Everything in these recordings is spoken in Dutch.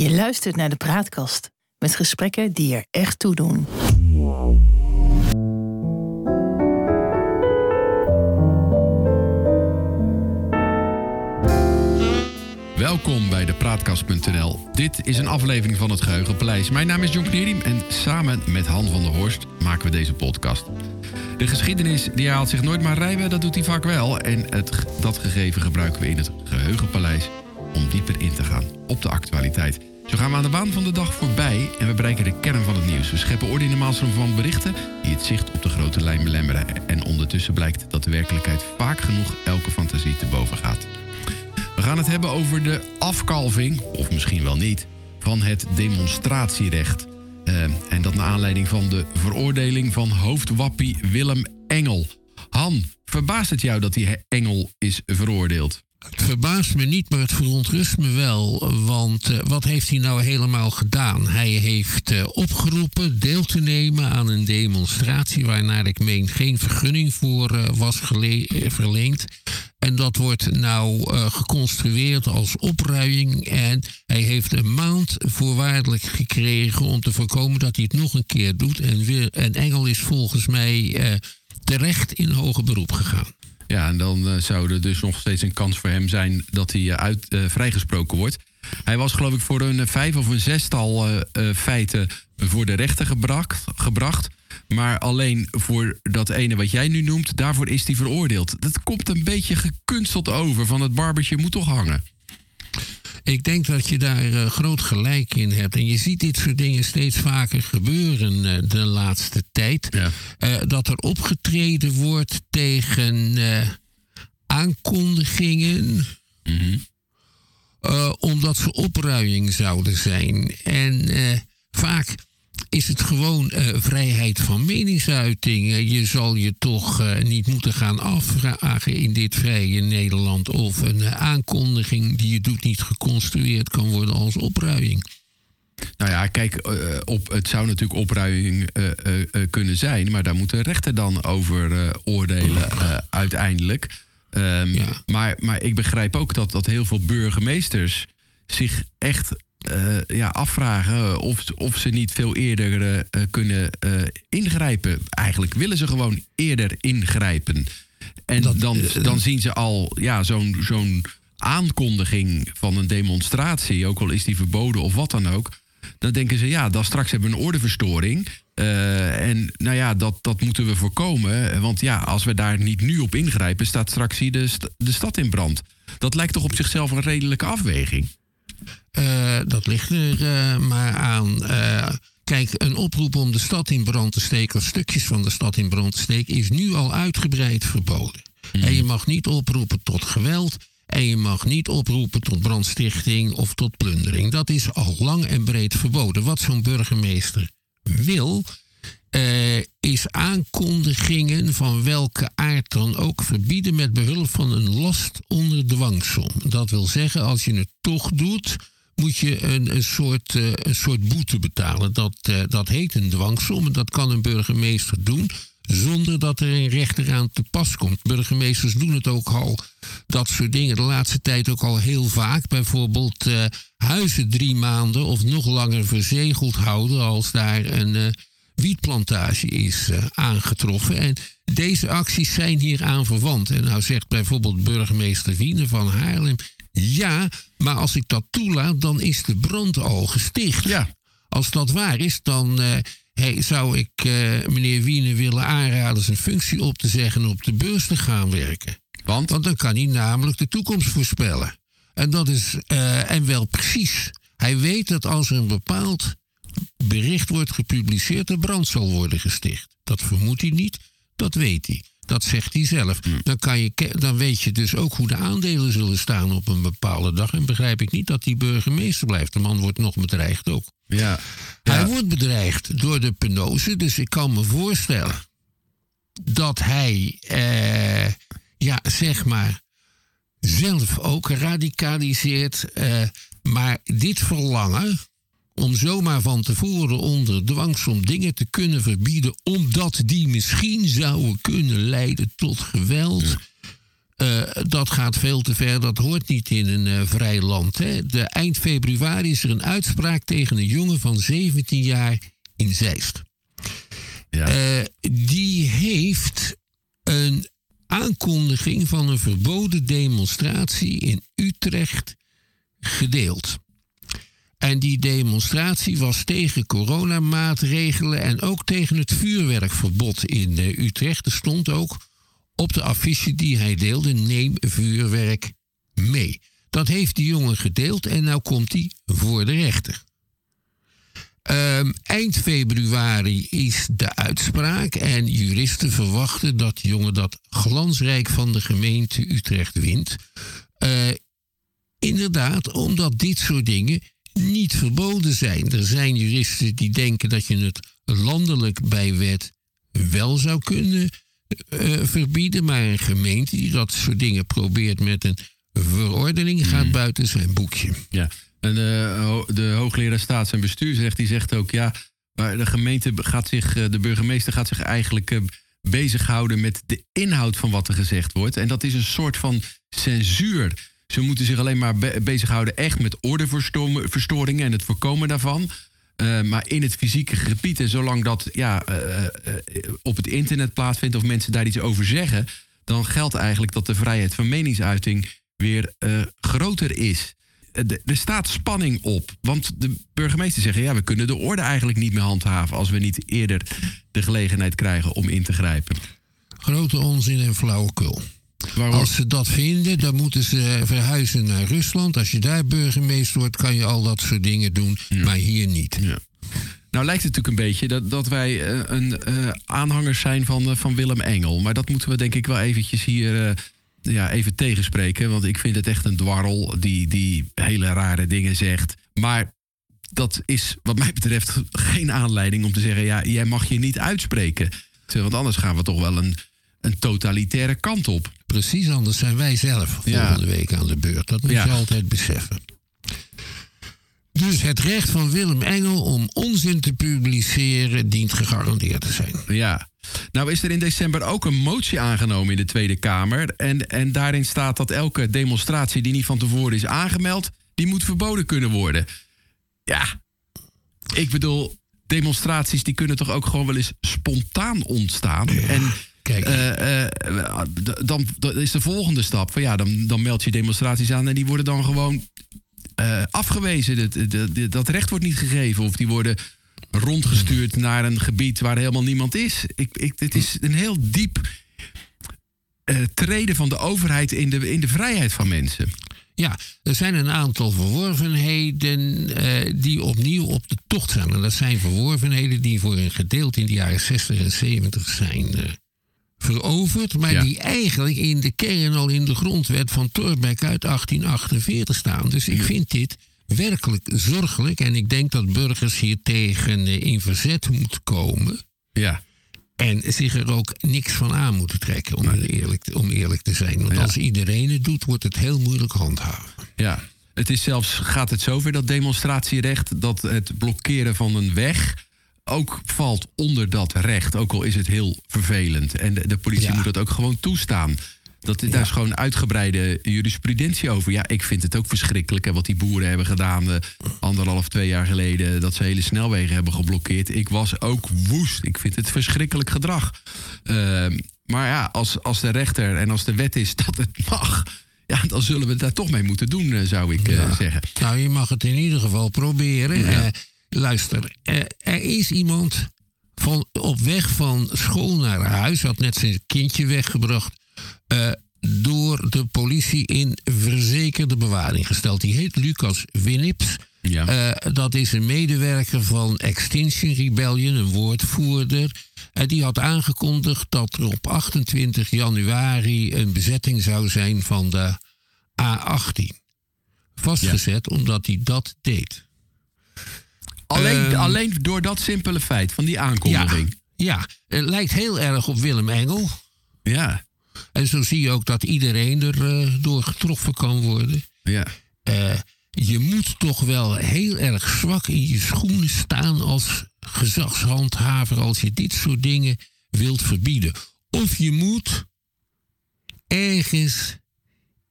Je luistert naar de Praatkast met gesprekken die er echt toe doen. Welkom bij de Praatkast.nl. Dit is een aflevering van het Geheugenpaleis. Mijn naam is John Knierim en samen met Han van der Horst maken we deze podcast. De geschiedenis die haalt zich nooit maar rijmen, dat doet hij vaak wel. En het, dat gegeven gebruiken we in het Geheugenpaleis om dieper in te gaan op de actualiteit. Zo gaan we aan de baan van de dag voorbij en we bereiken de kern van het nieuws. We scheppen orde in de maalstroom van berichten die het zicht op de grote lijn belemmeren. En ondertussen blijkt dat de werkelijkheid vaak genoeg elke fantasie te boven gaat. We gaan het hebben over de afkalving, of misschien wel niet, van het demonstratierecht. Uh, en dat naar aanleiding van de veroordeling van hoofdwappie Willem Engel. Han, verbaast het jou dat die Engel is veroordeeld? Het verbaast me niet, maar het verontrust me wel. Want uh, wat heeft hij nou helemaal gedaan? Hij heeft uh, opgeroepen deel te nemen aan een demonstratie... waarnaar ik meen geen vergunning voor uh, was verleend. En dat wordt nou geconstrueerd als opruiing. En hij heeft een maand voorwaardelijk gekregen... om te voorkomen dat hij het nog een keer doet. En, weer, en Engel is volgens mij terecht in hoger beroep gegaan. Ja, en dan uh, zou er dus nog steeds een kans voor hem zijn dat hij uh, uit, uh, vrijgesproken wordt. Hij was geloof ik voor een vijf of een zestal feiten voor de rechter gebracht, gebracht. Maar alleen voor dat ene wat jij nu noemt, daarvoor is hij veroordeeld. Dat komt een beetje gekunsteld over van het barbertje moet toch hangen. Ik denk dat je daar uh, groot gelijk in hebt. En je ziet dit soort dingen steeds vaker gebeuren uh, de laatste tijd. Ja. Uh, dat er opgetreden wordt tegen aankondigingen. Mm -hmm. omdat ze opruiing zouden zijn. En vaak is het gewoon uh, vrijheid van meningsuiting. je zal je toch uh, niet moeten gaan afvragen in dit vrije Nederland of een uh, aankondiging die je doet niet geconstrueerd kan worden als opruiing. Nou ja, kijk, op, het zou natuurlijk opruiing kunnen zijn, maar daar moet de rechter dan over oordelen uiteindelijk. Um, ja. maar, maar ik begrijp ook dat, dat heel veel burgemeesters zich echt ja, afvragen of, of ze niet veel eerder uh, kunnen uh, ingrijpen. Eigenlijk willen ze gewoon eerder ingrijpen. En dat, dan, dan zien ze al ja, zo'n zo'n aankondiging van een demonstratie, ook al is die verboden of wat dan ook. Dan denken ze, ja, dan straks hebben we een ordeverstoring. en nou ja, dat, dat moeten we voorkomen. Want ja, als we daar niet nu op ingrijpen, staat straks hier de, st de stad in brand. Dat lijkt toch op zichzelf een redelijke afweging? Uh, dat ligt er uh, maar aan. Uh, kijk, een oproep om de stad in brand te steken, of stukjes van de stad in brand te steken, is nu al uitgebreid verboden. Mm. En je mag niet oproepen tot geweld. En je mag niet oproepen tot brandstichting of tot plundering. Dat is al lang en breed verboden. Wat zo'n burgemeester wil, uh, is aankondigingen van welke aard dan ook verbieden met behulp van een last onder dwangsom. Dat wil zeggen, als je het toch doet, moet je een, een, soort, uh, een soort boete betalen. Dat, uh, dat heet een dwangsom en dat kan een burgemeester doen zonder dat er een rechter aan te pas komt. Burgemeesters doen het ook al, dat soort dingen, de laatste tijd ook al heel vaak. Bijvoorbeeld huizen drie maanden of nog langer verzegeld houden als daar een wietplantage is uh, aangetroffen. En deze acties zijn hier aan verwant. En nou zegt bijvoorbeeld burgemeester Wiene van Haarlem... ja, maar als ik dat toelaat, dan is de brand al gesticht. Ja. Als dat waar is, dan uh, hey, zou ik uh, meneer Wiene willen aanraden... zijn functie op te zeggen en op de beurs te gaan werken. Want? Want dan kan hij namelijk de toekomst voorspellen. En dat is, en wel precies. Hij weet dat als er een bepaald bericht wordt gepubliceerd, er brand zal worden gesticht. Dat vermoedt hij niet, dat weet hij. Dat zegt hij zelf. Hmm. Dan, kan je, dan weet je dus ook hoe de aandelen zullen staan op een bepaalde dag. En begrijp ik niet dat die burgemeester blijft. De man wordt nog bedreigd ook. Ja. Hij wordt bedreigd door de penose. Dus ik kan me voorstellen dat hij, eh, ja, zeg maar, zelf ook radicaliseert. Eh, maar dit verlangen om zomaar van tevoren onder dwangsom dingen te kunnen verbieden, omdat die misschien zouden kunnen leiden tot geweld. eh, dat gaat veel te ver, dat hoort niet in een uh, vrij land. Hè. De, eind februari is er een uitspraak tegen een jongen van 17 jaar in Zeist. Ja. Uh, die heeft een aankondiging van een verboden demonstratie in Utrecht gedeeld. En die demonstratie was tegen coronamaatregelen en ook tegen het vuurwerkverbod in Utrecht. Er stond ook op de affiche die hij deelde: neem vuurwerk mee. Dat heeft die jongen gedeeld en nou komt hij voor de rechter. Um, eind februari is de uitspraak en juristen verwachten dat de jongen dat glansrijk van de gemeente Utrecht wint. Uh, inderdaad, omdat dit soort dingen niet verboden zijn. Er zijn juristen die denken dat je het landelijk bij wet wel zou kunnen uh, verbieden, maar een gemeente die dat soort dingen probeert met een verordening gaat hmm. buiten zijn boekje. Ja, en uh, de hoogleraar staats- en bestuursrecht die zegt ook ja, maar de gemeente gaat zich, eh, de burgemeester gaat zich eigenlijk bezighouden met de inhoud van wat er gezegd wordt. En dat is een soort van censuur. Ze moeten zich alleen maar be bezighouden echt met ordeverstoringen en het voorkomen daarvan. Uh, maar in het fysieke gebied, en zolang dat ja, uh, uh, op het internet plaatsvindt of mensen daar iets over zeggen, dan geldt eigenlijk dat de vrijheid van meningsuiting weer groter is. er staat spanning op, want de burgemeester zeggen: ja, we kunnen de orde eigenlijk niet meer handhaven als we niet eerder de gelegenheid krijgen om in te grijpen. Grote onzin en flauwekul. Waarom? Als ze dat vinden, dan moeten ze verhuizen naar Rusland. Als je daar burgemeester wordt, kan je al dat soort dingen doen, maar hier niet. Ja. Nou lijkt het natuurlijk een beetje dat, dat wij uh, een uh, aanhangers zijn van, uh, van Willem Engel. Maar dat moeten we denk ik wel eventjes hier ja, even tegenspreken. Want ik vind het echt een dwarrel die, die hele rare dingen zegt. Maar dat is wat mij betreft geen aanleiding om te zeggen... ja, jij mag je niet uitspreken. Want anders gaan we toch wel een, een totalitaire kant op. Precies, anders zijn wij zelf volgende week aan de beurt. Dat moet je altijd beseffen. Dus het recht van Willem Engel om onzin te publiceren dient gegarandeerd te zijn. Ja. Nou is er in december ook een motie aangenomen in de Tweede Kamer. En, en daarin staat dat elke demonstratie die niet van tevoren is aangemeld, die moet verboden kunnen worden. Ja, ik bedoel, demonstraties die kunnen toch ook gewoon wel eens spontaan ontstaan. En Kijk. Uh, uh, dan, is de volgende stap van ja, dan, dan meld je demonstraties aan en die worden dan gewoon uh, afgewezen. Dat, dat recht wordt niet gegeven of die worden rondgestuurd naar een gebied waar helemaal niemand is. Ik, ik, het is een heel diep treden van de overheid in de, in de vrijheid van mensen. Ja, er zijn een aantal verworvenheden die opnieuw op de tocht zijn. En dat zijn verworvenheden die voor een gedeelte in de jaren 60 en 70 zijn veroverd, maar die eigenlijk in de kern al in de grondwet van Thorbecke uit 1848 staan. Dus ik vind dit werkelijk zorgelijk en ik denk dat burgers hier tegen eh, in verzet moeten komen. Ja. En zich er ook niks van aan moeten trekken, om, eerlijk, om eerlijk te zijn. Want als iedereen het doet, wordt het heel moeilijk handhaven. Ja, het is zelfs, gaat het zover dat demonstratierecht, dat het blokkeren van een weg ook valt onder dat recht. Ook al is het heel vervelend. En de, de politie moet dat ook gewoon toestaan. Dat, Daar is gewoon uitgebreide jurisprudentie over. Ja, ik vind het ook verschrikkelijk hè, wat die boeren hebben gedaan. Uh, anderhalf, twee jaar geleden. Dat ze hele snelwegen hebben geblokkeerd. Ik was ook woest. Ik vind het verschrikkelijk gedrag. Uh, maar ja, als, als de rechter en als de wet is dat het mag. Ja, dan zullen we daar toch mee moeten doen, eh, zou ik uh, zeggen. Nou, je mag het in ieder geval proberen. Luister, er, is iemand van, op weg van school naar huis, had net zijn kindje weggebracht, uh, door de politie in verzekerde bewaring gesteld. Die heet Lucas Winnips. Ja. Uh, dat is een medewerker van Extinction Rebellion, een woordvoerder. Uh, die had aangekondigd dat er op 28 januari een bezetting zou zijn van de A18. Vastgezet omdat hij dat deed. Alleen, ehm, alleen door dat simpele feit van die aankondiging. Ja, het lijkt heel erg op Willem Engel. Ja. En zo zie je ook dat iedereen er uh, door getroffen kan worden. Ja. Uh, je moet toch wel heel erg zwak in je schoenen staan als gezagshandhaver als je dit soort dingen wilt verbieden. Of je moet ergens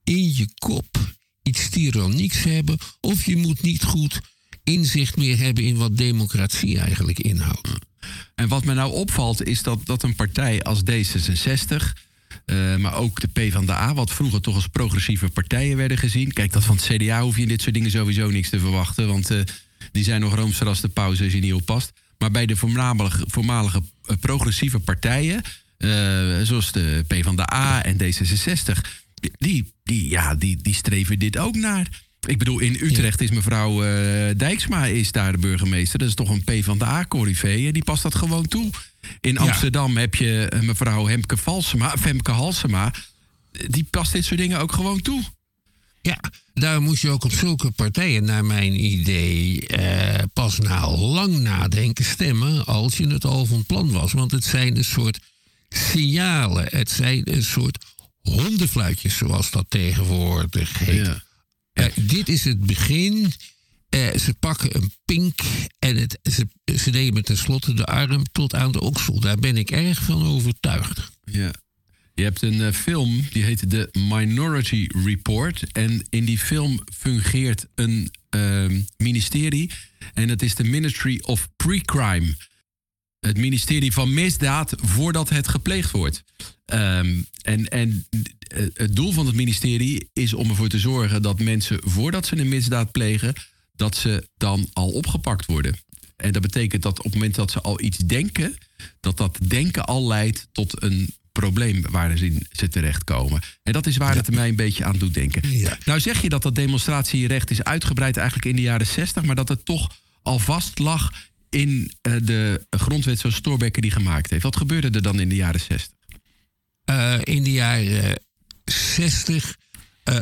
in je kop iets tyrannieks hebben. Of je moet niet goed inzicht meer hebben in wat democratie eigenlijk inhoudt. En wat me nou opvalt is dat, dat een partij als D66, eh, maar ook de PvdA, wat vroeger toch als progressieve partijen werden gezien. Kijk, dat van het CDA hoef je in dit soort dingen sowieso niks te verwachten, want eh, die zijn nog roomser als de pauze als je niet oppast. Maar bij de voormalige, voormalige eh, progressieve partijen, zoals de PvdA en D66, die, die, ja, die, die streven dit ook naar. Ik bedoel, in Utrecht is mevrouw eh, Dijksma is daar de burgemeester. Dat is toch een P van de A-corrivee. Die past dat gewoon toe. In Amsterdam heb je eh, mevrouw Hemke, Valsema, Femke Halsema. Die past dit soort dingen ook gewoon toe. Ja, daar moet je ook op zulke partijen, naar mijn idee, eh, pas na lang nadenken stemmen als je het al van plan was. Want het zijn een soort signalen. Het zijn een soort hondenfluitjes, zoals dat tegenwoordig heet. Ja. Eh, dit is het begin. Eh, ze pakken een pink en het, ze, ze nemen tenslotte de arm tot aan de oksel. Daar ben ik erg van overtuigd. Ja. Je hebt een eh, film die heet The Minority Report. En in die film fungeert een ehm, ministerie. En dat is de Ministry of Pre-Crime. Het ministerie van misdaad voordat het gepleegd wordt. Ehm, en, en eh, het doel van het ministerie is om ervoor te zorgen dat mensen voordat ze een misdaad plegen, dat ze dan al opgepakt worden. En dat betekent dat op het moment dat ze al iets denken, dat dat denken al leidt tot een probleem waar ze terechtkomen. En dat is waar het mij een beetje aan doet denken. Ja. Nou zeg je dat dat demonstratierecht is uitgebreid eigenlijk in de jaren 60, maar dat het toch al vast lag in eh, de grondwet zoals Thorbecke die gemaakt heeft. Wat gebeurde er dan in de jaren 60? Eh, in de jaren 60 eh,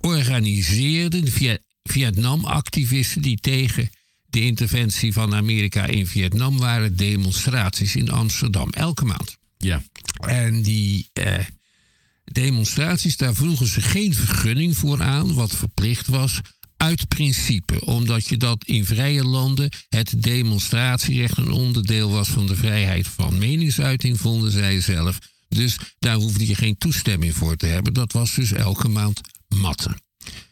organiseerden via Vietnam-activisten die tegen de interventie van Amerika in Vietnam waren demonstraties in Amsterdam elke maand. Ja. En die demonstraties, daar vroegen ze geen vergunning voor aan, wat verplicht was, uit principe. Omdat je dat in vrije landen het demonstratierecht een onderdeel was van de vrijheid van meningsuiting, vonden zij zelf. Dus daar hoefde je geen toestemming voor te hebben. Dat was dus elke maand matten.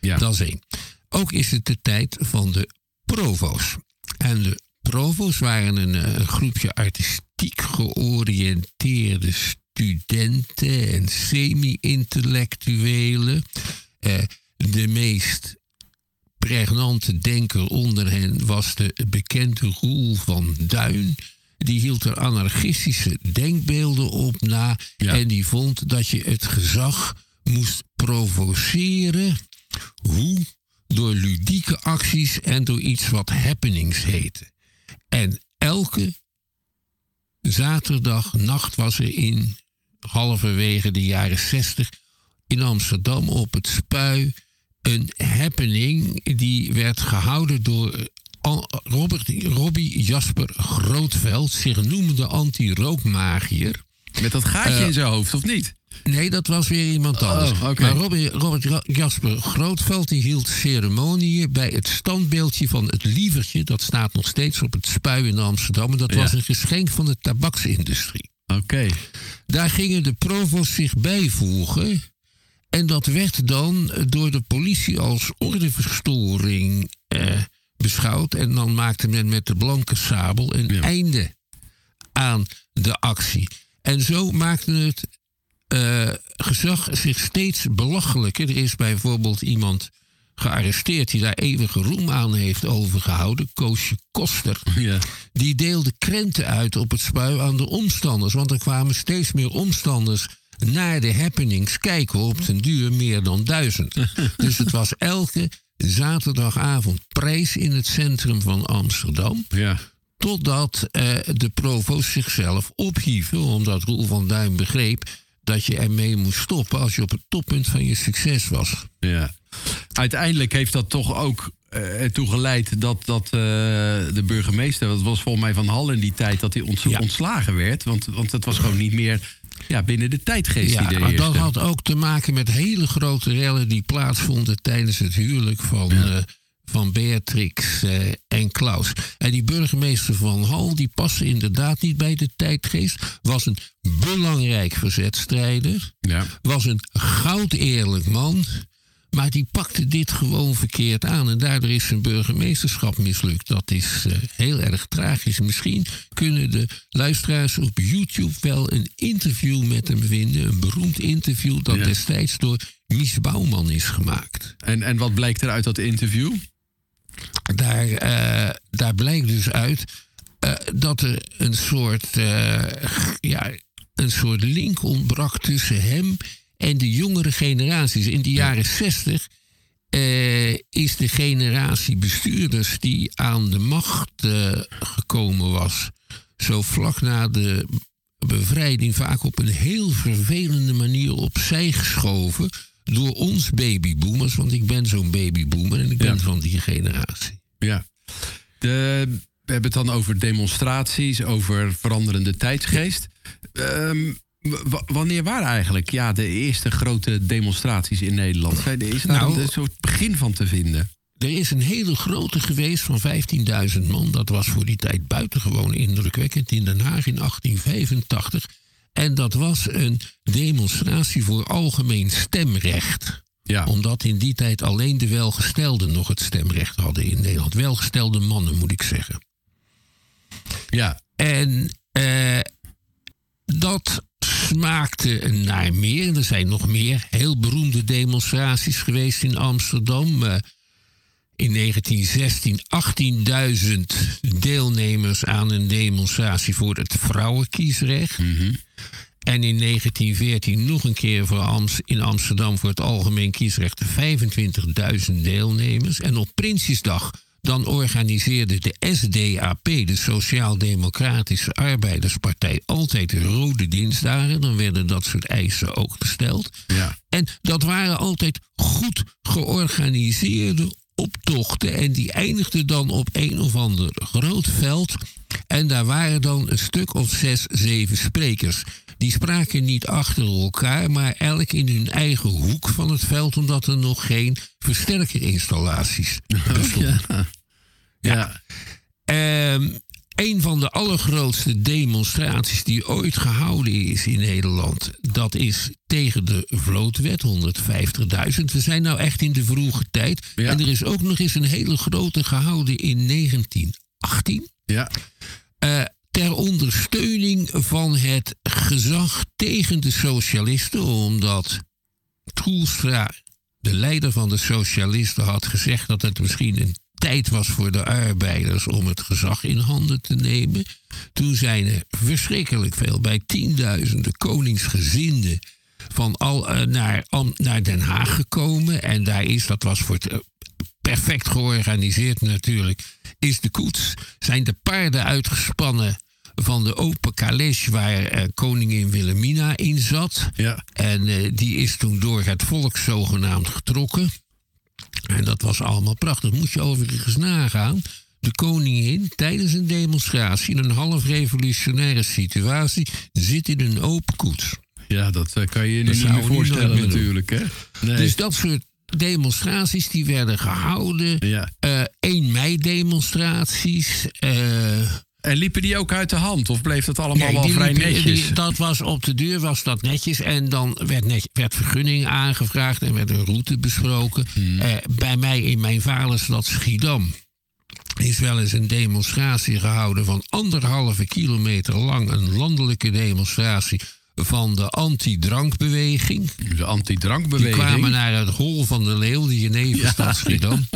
Ja. Dat is één. Ook is het de tijd van de provo's. En de provo's waren een, eh, een groepje artistiek georiënteerde studenten en semi-intellectuelen. Eh, de meest pregnante denker onder hen was de bekende Roel van Duin. Die hield er anarchistische denkbeelden op na. Ja. En die vond dat je het gezag moest provoceren. Hoe? Door ludieke acties en door iets wat happenings heette. En elke zaterdagnacht was er in halverwege de jaren 60 in Amsterdam op het Spui een happening die werd gehouden door Al- Robert, Robbie Jasper Grootveld, zich noemde anti-rookmagier. Met dat gaatje Eh, in zijn hoofd, of niet? Nee, dat was weer iemand anders. Oh, oké. Maar Robert, Jasper Grootveld die hield ceremonieën bij het standbeeldje van het lievertje. Dat staat nog steeds op het spui in Amsterdam. En dat Ja. was een geschenk van de tabaksindustrie. Oké. Daar gingen de provo's zich bijvoegen. En dat werd dan door de politie als ordeverstoring eh, beschouwd. En dan maakte men met de blanke sabel een Ja. einde aan de actie. En zo maakte het eh, gezag zich steeds belachelijker. Er is bijvoorbeeld iemand gearresteerd die daar eeuwige roem aan heeft overgehouden, Koosje Koster. Ja. Die deelde krenten uit op het spui aan de omstanders. Want er kwamen steeds meer omstanders naar de happenings kijken. Op den duur meer dan duizend. dus het was elke zaterdagavond prijs in het centrum van Amsterdam. Ja. Totdat eh, de provo's zichzelf ophieven. Omdat Roel van Duin begreep dat je ermee moest stoppen als je op het toppunt van je succes was. Ja. Uiteindelijk heeft dat toch ook eh, ertoe geleid dat, dat eh, de burgemeester, dat was volgens mij van Hal in die tijd, dat hij ont- Ja. ontslagen werd. Want, want het was gewoon niet meer ja, binnen de tijdgeest Ja, die er maar dat had ook te maken met hele grote rellen die plaatsvonden tijdens het huwelijk van, eh, van Beatrix eh, en Klaus. En die burgemeester van Hal, die paste inderdaad niet bij de tijdgeest. Was een belangrijk verzetstrijder. Ja. Was een goud eerlijk man. Maar die pakte dit gewoon verkeerd aan. En daardoor is zijn burgemeesterschap mislukt. Dat is eh, heel erg tragisch. Misschien kunnen de luisteraars op YouTube wel een interview met hem vinden. Een beroemd interview dat Ja. destijds door Mies Bouwman is gemaakt. En, en wat blijkt er uit dat interview? Daar, eh, daar blijkt dus uit eh, dat er een soort, ja, een soort link ontbrak tussen hem en de jongere generaties. In de jaren zestig eh, is de generatie bestuurders die aan de macht eh, gekomen was, zo vlak na de bevrijding, vaak op een heel vervelende manier opzij geschoven door ons babyboomers. Want ik ben zo'n babyboomer en ik ben Ja. van die generatie. Ja. De, we hebben het dan over demonstraties, over veranderende tijdsgeest. Ehm, w- wanneer waren eigenlijk ja, de eerste grote demonstraties in Nederland? Is daar Nou- een soort begin van te vinden? Er is een hele grote geweest van 15.000 man. Dat was voor die tijd buitengewoon indrukwekkend in Den Haag in 1885. En dat was een demonstratie voor algemeen stemrecht. Ja. Omdat in die tijd alleen de welgestelden nog het stemrecht hadden in Nederland. Welgestelde mannen, moet ik zeggen. Ja. En eh, dat smaakte naar meer. Er zijn nog meer heel beroemde demonstraties geweest in Amsterdam. Eh, in 1916 18.000 deelnemers aan een demonstratie voor het vrouwenkiesrecht. En in 1914 nog een keer voor in Amsterdam voor het algemeen kiesrecht 25.000 deelnemers. En op Prinsjesdag dan organiseerde de SDAP, de Sociaal-Democratische Arbeiderspartij, altijd rode dinsdagen. Dan werden dat soort eisen ook gesteld. Ja. En dat waren altijd goed georganiseerde optochten. En die eindigden dan op een of ander groot veld. En daar waren dan een stuk of zes, zeven sprekers. Die spraken niet achter elkaar, maar elk in hun eigen hoek van het veld, omdat er nog geen versterkerinstallaties bestonden. Ja. Ehm, een van de allergrootste demonstraties die ooit gehouden is in Nederland, dat is tegen de vlootwet, 150.000. We zijn nou echt in de vroege tijd. Ja. En er is ook nog eens een hele grote gehouden in 1918. Ja. eh, ter ondersteuning van het gezag tegen de socialisten, omdat Troelstra, de leider van de socialisten, had gezegd dat het misschien een tijd was voor de arbeiders om het gezag in handen te nemen. Toen zijn er verschrikkelijk veel, bij tienduizenden koningsgezinden, van al eh, naar, naar Den Haag gekomen. En daar is, dat was voor het eh, perfect georganiseerd natuurlijk, is de koets. Zijn de paarden uitgespannen van de open calèche waar eh, koningin Wilhelmina in zat. Ja. En die is toen door het volk zogenaamd getrokken. En dat was allemaal prachtig. Moet je overigens nagaan. De koningin tijdens een demonstratie in een half revolutionaire situatie zit in een open koets. Ja, dat eh, kan je je niet meer voorstellen natuurlijk. Hè? Nee. Dus dat soort demonstraties die werden gehouden. Ja. Eh 1 mei demonstraties. eh, En liepen die ook uit de hand? Of bleef dat allemaal Nee, wel die vrij liepen- netjes? die- dat was op de deur was dat netjes. En dan werd, net, werd vergunning aangevraagd en werd een route besproken. Hmm. Eh, bij mij in mijn vaderstad Schiedam is wel eens een demonstratie gehouden van anderhalve kilometer lang. Een landelijke demonstratie van de anti-drankbeweging. De Die anti-drankbeweging. kwamen naar het Hol van de Leeuw, die Jeneverstad Ja. Schiedam.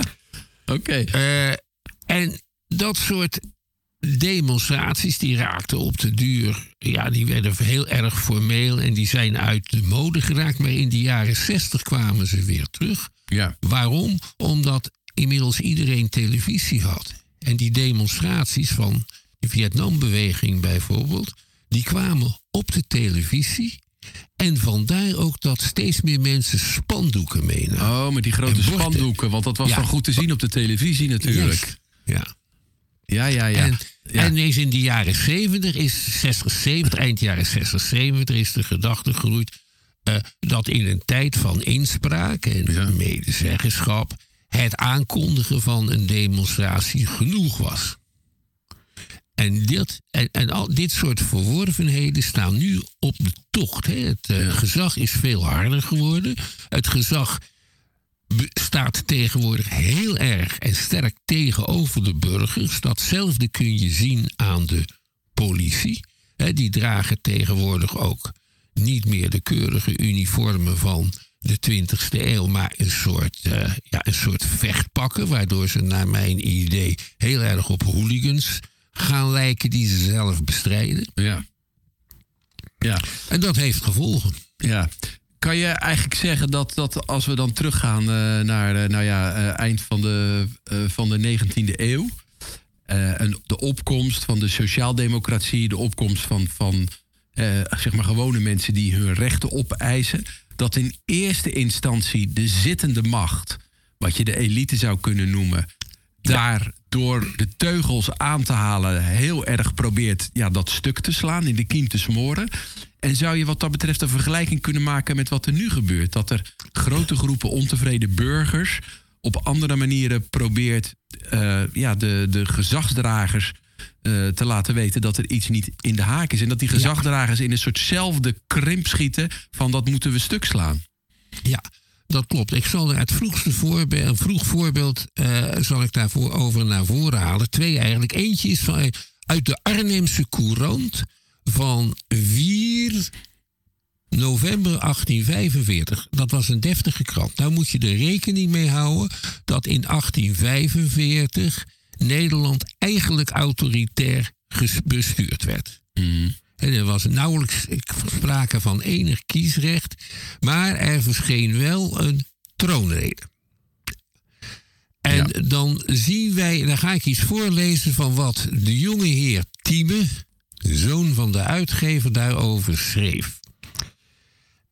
Oké. Eh, en dat soort demonstraties die raakten op de duur. Ja, die werden heel erg formeel en die zijn uit de mode geraakt. Maar in de jaren 60 kwamen ze weer terug. Ja. Waarom? Omdat inmiddels iedereen televisie had. En die demonstraties van de Vietnambeweging bijvoorbeeld, die kwamen op de televisie. En vandaar ook dat steeds meer mensen spandoeken meenamen. Oh, met die grote spandoeken. Want dat was Ja. dan goed te zien op de televisie natuurlijk. Ja. Ja, ja, ja. En, Ja. en is in de jaren 70, is 60, 70, eind jaren 60, 70 is de gedachte gegroeid eh, dat in een tijd van inspraak en Ja. medezeggenschap het aankondigen van een demonstratie genoeg was. En dit, en, en al dit soort verworvenheden staan nu op de tocht. Hè. Het eh, gezag is veel harder geworden. Het gezag staat tegenwoordig heel erg en sterk tegenover de burgers. Datzelfde kun je zien aan de politie. Die dragen tegenwoordig ook niet meer de keurige uniformen van de 20e eeuw, maar een soort, eh, ja, een soort vechtpakken, waardoor ze naar mijn idee heel erg op hooligans gaan lijken die ze zelf bestrijden. Ja. Ja. En dat heeft gevolgen. Ja. Kan je eigenlijk zeggen dat, dat als we dan teruggaan eh, naar eh, nou ja, eh, eind van de, van de 19e eeuw. en de opkomst van de sociaaldemocratie, de opkomst van, van zeg maar gewone mensen die hun rechten opeisen. Dat in eerste instantie de zittende macht, wat je de elite zou kunnen noemen, daar door de teugels aan te halen heel erg probeert ja, dat stuk te slaan, in de kiem te smoren. En zou je wat dat betreft een vergelijking kunnen maken met wat er nu gebeurt? Dat er grote groepen ontevreden burgers op andere manieren probeert eh, ja, de, de gezagsdragers eh, te laten weten dat er iets niet in de haak is. En dat die gezagsdragers in een soortzelfde krimp schieten van dat moeten we stuk slaan. Ja, dat klopt. Ik zal er het vroegste voorbeeld, een vroeg voorbeeld eh, zal ik daarvoor over naar voren halen. Twee eigenlijk. Eentje is van, uit de Arnhemse Courant van 4 november 1845. Dat was een deftige krant. Nou moet je er rekening mee houden dat in 1845 Nederland eigenlijk autoritair bestuurd werd. En er was nauwelijks sprake van enig kiesrecht, maar er verscheen wel een troonrede. En Ja. dan zien wij, dan ga ik iets voorlezen van wat de jonge heer Thieme, zoon van de uitgever, daarover schreef.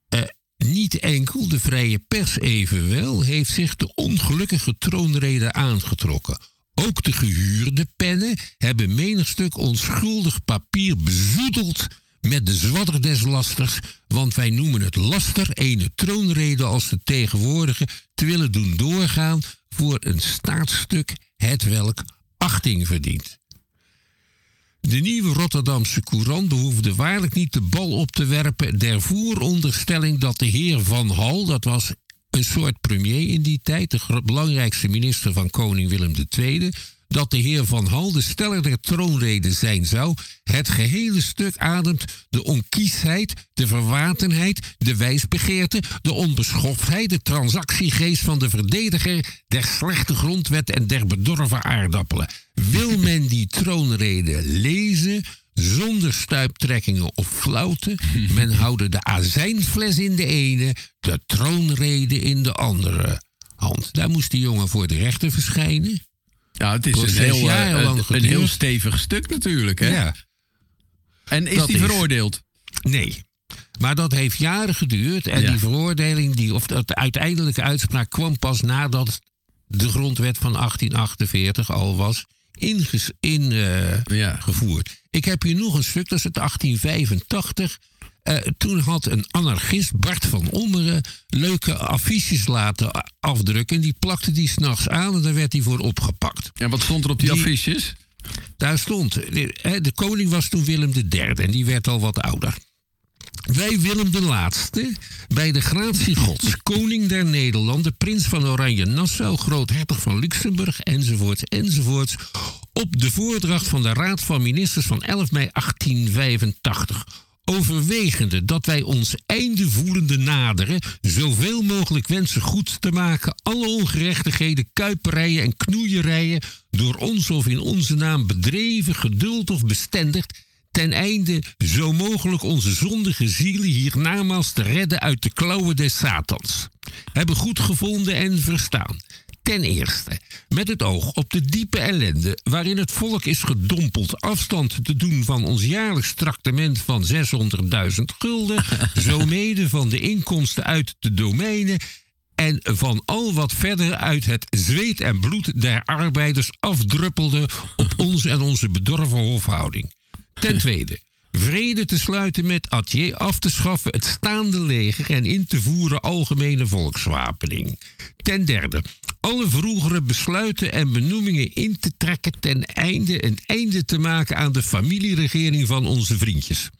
Eh, niet enkel de vrije pers evenwel heeft zich de ongelukkige troonrede aangetrokken. Ook de gehuurde pennen hebben menig stuk onschuldig papier bezoedeld met de zwadder des lasters, want wij noemen het laster ene troonrede als de tegenwoordige te willen doen doorgaan voor een staatsstuk het welk achting verdient. De nieuwe Rotterdamse Courant behoefde waarlijk niet de bal op te werpen. Der vooronderstelling dat de heer Van Hal, dat was een soort premier in die tijd, de belangrijkste minister van koning Willem II, dat de heer Van Hal de steller der troonrede zijn zou. Het gehele stuk ademt de onkiesheid, de verwatenheid, de wijsbegeerte, de onbeschoftheid, de transactiegeest van de verdediger der slechte grondwet en der bedorven aardappelen. Wil men die troonrede lezen, zonder stuiptrekkingen of flauten. Men houde de azijnfles in de ene, de troonrede in de andere hand. Daar moest die jongen voor de rechter verschijnen. Ja, het is Kost een heel, eh, een, heel stevig stuk natuurlijk. Hè? Ja, En is Dat die is- veroordeeld? nee. Maar dat heeft jaren geduurd. En Ja. die veroordeling, die, of de uiteindelijke uitspraak kwam pas nadat de grondwet van 1848 al was ingevoerd. In, eh, Ja. gevoerd. Ik heb hier nog een stuk, dat is het 1885. Eh, toen had een anarchist, Bart van Ommeren, leuke affiches laten afdrukken. Die plakte die s'nachts aan en daar werd hij voor opgepakt. En wat stond er op die, Die- affiches? Daar stond, eh, hè, de koning was toen Willem III en die werd al wat ouder. Wij Willem de Laatste, bij de gratie gods, koning der Nederlanden, prins van Oranje-Nassau, groothertog van Luxemburg, enzovoorts, enzovoorts, op de voordracht van de Raad van Ministers van 11 mei 1885. Overwegende dat wij ons einde voelende naderen, zoveel mogelijk wensen goed te maken, alle ongerechtigheden, kuiperijen en knoeierijen door ons of in onze naam bedreven, geduld of bestendigd, ten einde zo mogelijk onze zondige zielen hiernamaals te redden uit de klauwen des Satans. Hebben goed gevonden en verstaan. Ten eerste, met het oog op de diepe ellende waarin het volk is gedompeld afstand te doen van ons jaarlijks tractement van 600.000 gulden, zo mede van de inkomsten uit de domeinen en van al wat verder uit het zweet en bloed der arbeiders afdruppelde op ons en onze bedorven hofhouding. Ten tweede, vrede te sluiten met Atje, af te schaffen het staande leger en in te voeren algemene volkswapening. Ten derde, alle vroegere besluiten en benoemingen in te trekken ten einde een einde te maken aan de familieregering van onze vriendjes.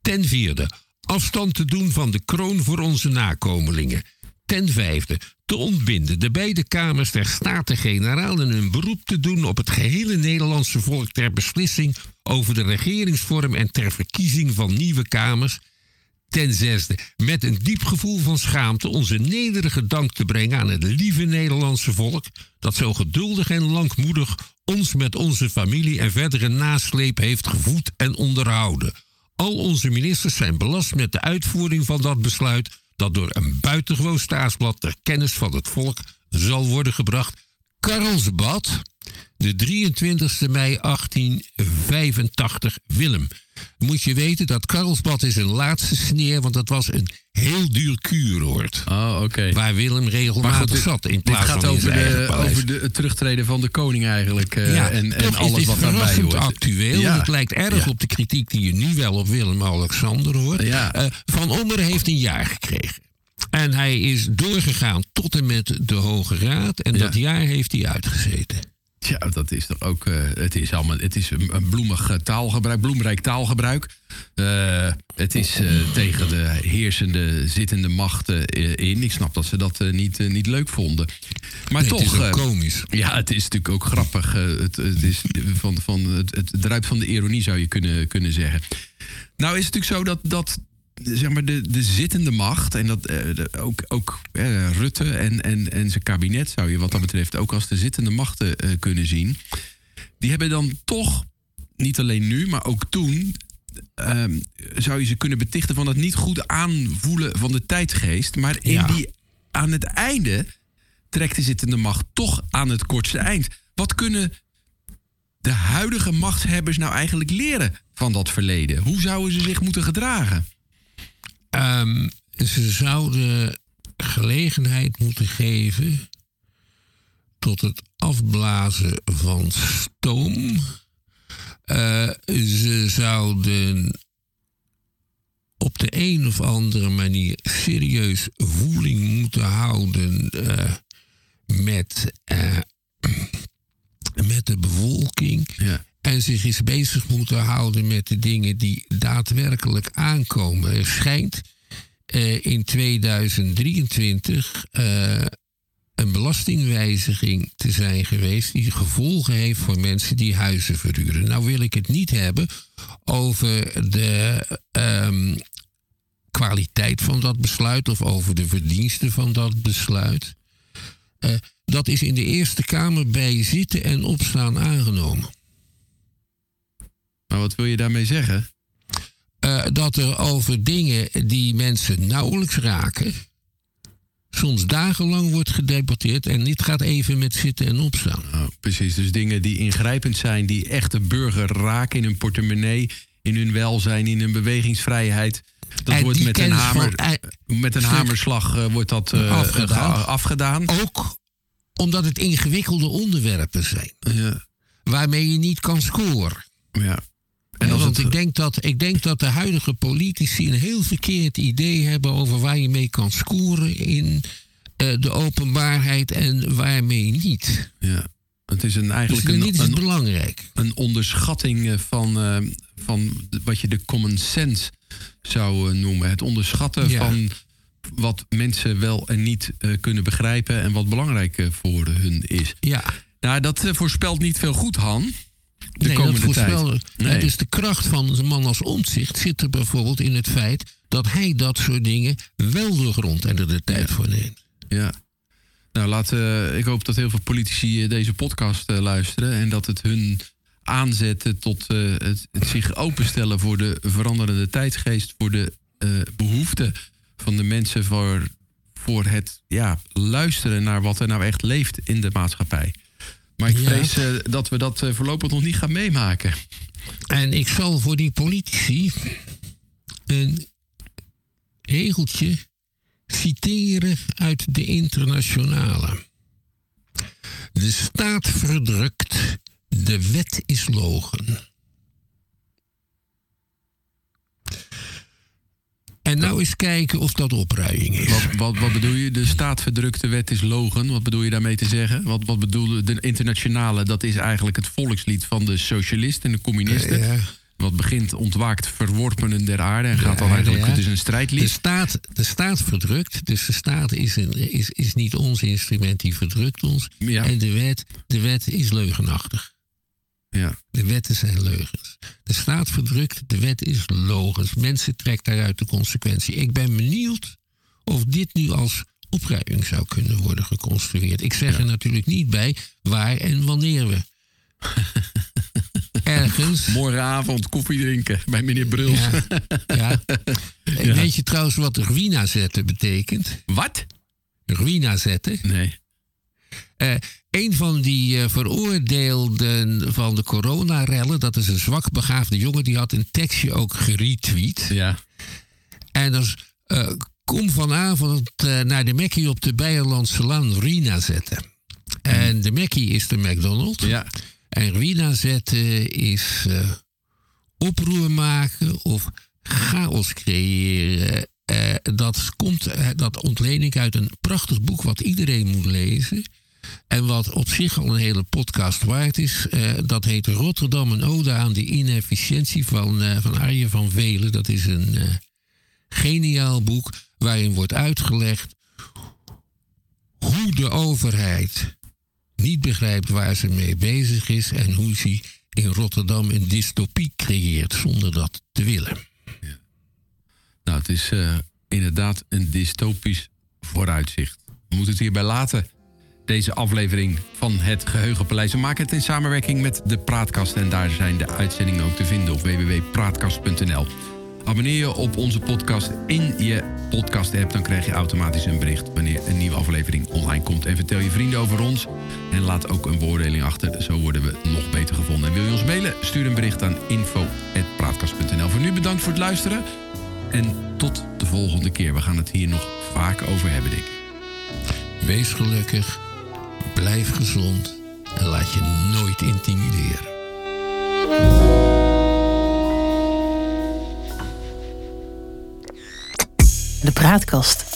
Ten vierde, afstand te doen van de kroon voor onze nakomelingen. Ten vijfde, te ontbinden de beide kamers der Staten-Generaal en hun beroep te doen op het gehele Nederlandse volk ter beslissing over de regeringsvorm en ter verkiezing van nieuwe kamers. Ten zesde, met een diep gevoel van schaamte onze nederige dank te brengen aan het lieve Nederlandse volk, dat zo geduldig en langmoedig ons met onze familie en verdere nasleep heeft gevoed en onderhouden. Al onze ministers zijn belast met de uitvoering van dat besluit dat door een buitengewoon staatsblad ter kennis van het volk zal worden gebracht. Karlsbad, de 23 mei 1885, Willem. Moet je weten dat Karlsbad is een laatste sneer, want dat was een heel duur kuuroord. Oh, oké. Waar Willem regelmatig dit- zat. In plaats gaat van over, de, over de, het terugtreden van de koning eigenlijk. eh, Ja, en, en alles is wat daarbij hoort. actueel. Ja. Het lijkt erg Ja. op de kritiek die je nu wel op Willem-Alexander hoort. Ja. Eh, van Ommeren heeft een jaar gekregen. En hij is doorgegaan tot en met de Hoge Raad. En dat jaar heeft hij uitgezeten. Ja, dat is toch ook. eh, het is allemaal. Het is een, een bloemig eh, taalgebruik, bloemrijk taalgebruik. Eh, het is tegen de heersende, zittende machten in. Ik snap dat ze dat niet, niet leuk vonden. Maar Nee, toch. het is ook komisch. Ja, het is natuurlijk ook grappig. het, het, is van, van, het, het druipt van de ironie, zou je kunnen, kunnen zeggen. Nou is het natuurlijk zo dat, dat zeg maar de, de zittende macht... en dat eh, de- ook, ook eh, Rutte en, en, en zijn kabinet... zou je wat dat betreft ook als de zittende machten eh, kunnen zien... die hebben dan toch, niet alleen nu, maar ook toen... ehm, zou je ze kunnen betichten van het niet goed aanvoelen van de tijdsgeest. Maar in Ja. die, aan het einde trekt de zittende macht toch aan het kortste eind. Wat kunnen de huidige machtshebbers nou eigenlijk leren van dat verleden? Hoe zouden ze zich moeten gedragen? Ehm, ze zouden gelegenheid moeten geven tot het afblazen van stoom. Eh, ze zouden op de een of andere manier serieus voeling moeten houden eh, met, eh, met de bevolking. Ja. En zich eens bezig moeten houden met de dingen die daadwerkelijk aankomen. Er schijnt eh, in 2023 eh, een belastingwijziging te zijn geweest die gevolgen heeft voor mensen die huizen verhuren. Nou wil ik het niet hebben over de ehm, kwaliteit van dat besluit of over de verdiensten van dat besluit. Eh, dat is in de Eerste Kamer bij zitten en opstaan aangenomen. Maar wat wil je daarmee zeggen? Eh, dat er over dingen die mensen nauwelijks raken, soms dagenlang wordt gedebatteerd en dit gaat even met zitten en opstaan. Nou, precies, dus dingen die ingrijpend zijn, die echt de burger raken in hun portemonnee, in hun welzijn, in hun bewegingsvrijheid. Dat En wordt met een, van hamer, met een hamerslag eh, wordt dat eh, Afgedaan. ge- afgedaan. Ook omdat het ingewikkelde onderwerpen zijn, Ja, waarmee je niet kan scoren. ja. En want het, ik, denk dat, ik denk dat de huidige politici een heel verkeerd idee hebben over waar je mee kan scoren in eh, de openbaarheid en waarmee niet. ja, het is een, Dus eigenlijk dit een, is een, belangrijk. een onderschatting eh, van, eh, van wat je de common sense zou noemen. Het onderschatten Ja. van wat mensen wel en niet kunnen begrijpen en wat belangrijk voor hun is. Ja, Nou, dat voorspelt niet veel goed, Han. De nee, komende dat tijd. Nee. Dus de kracht van een man als omzicht zit er bijvoorbeeld in het feit dat hij dat soort dingen wel doorgrondt en er de tijd voor neemt. Ja. Nou, laat, ik hoop dat heel veel politici eh, deze podcast eh, luisteren. En dat het hun aanzetten tot eh, het, het zich openstellen voor de veranderende tijdsgeest. Voor de eh, behoeften van de mensen. Voor, voor het ja, luisteren naar wat er nou echt leeft in de maatschappij. Maar ik vrees eh, dat we dat eh, voorlopig nog niet gaan meemaken. En ik zal voor die politici een regeltje citeren uit de internationale. De staat verdrukt, de wet is logen. Nou eens kijken of dat opruiing is. Wat, wat, wat bedoel je? De staatverdrukte wet is logen. Wat bedoel je daarmee te zeggen? Wat, wat bedoel de internationale? Dat is eigenlijk het volkslied van de socialisten en de communisten. Ja. Wat begint ontwaakt verworpenen der aarde en gaat dan eigenlijk. Het is een De strijdlied. staat, de staat verdrukt, dus de staat is, een, is, is niet ons instrument, die verdrukt ons. En de wet, de wet is leugenachtig. Ja. De wetten zijn leugens. De staat verdrukt, de wet is logens. Mensen trekken daaruit de consequentie. Ik ben benieuwd of dit nu als opruiming zou kunnen worden geconstrueerd. Ik zeg er natuurlijk niet bij waar en wanneer we. Ergens. Morgenavond koffie drinken bij meneer Bruls. Ja, Weet je trouwens wat ruïna zetten betekent? Wat? Ruïna zetten. Nee. Eh, een van die eh, veroordeelden van de coronarellen, dat is een zwak begaafde jongen, die had een tekstje ook geretweet. Ja. En dus eh, kom vanavond naar de Mackie op de Beierlandse Laan Rina zetten. En de Mackie is de McDonald's. Ja. En Rina zetten is oproer maken of chaos creëren. Dat, komt, dat ontleen ik uit een prachtig boek wat iedereen moet lezen. En wat op zich al een hele podcast waard is. Eh, dat heet Rotterdam een ode aan de inefficiëntie van, eh, van Arjen van Velen. Dat is een eh, geniaal boek waarin wordt uitgelegd hoe de overheid niet begrijpt waar ze mee bezig is en hoe ze in Rotterdam een dystopie creëert zonder dat te willen. Nou, het is inderdaad een dystopisch vooruitzicht. We moeten het hierbij laten. Deze aflevering van het Geheugenpaleis. We maken het in samenwerking met de Praatkast. En daar zijn de uitzendingen ook te vinden op www.praatkast.nl. Abonneer je op onze podcast in je podcast-app. Dan krijg je automatisch een bericht wanneer een nieuwe aflevering online komt. En vertel je vrienden over ons. En laat ook een beoordeling achter. Zo worden we nog beter gevonden. En wil je ons mailen? Stuur een bericht aan info.praatkast.nl. Voor nu bedankt voor het luisteren. En tot de volgende keer. We gaan het hier nog vaak over hebben, denk ik. Wees gelukkig, blijf gezond en laat je nooit intimideren. De praatkast.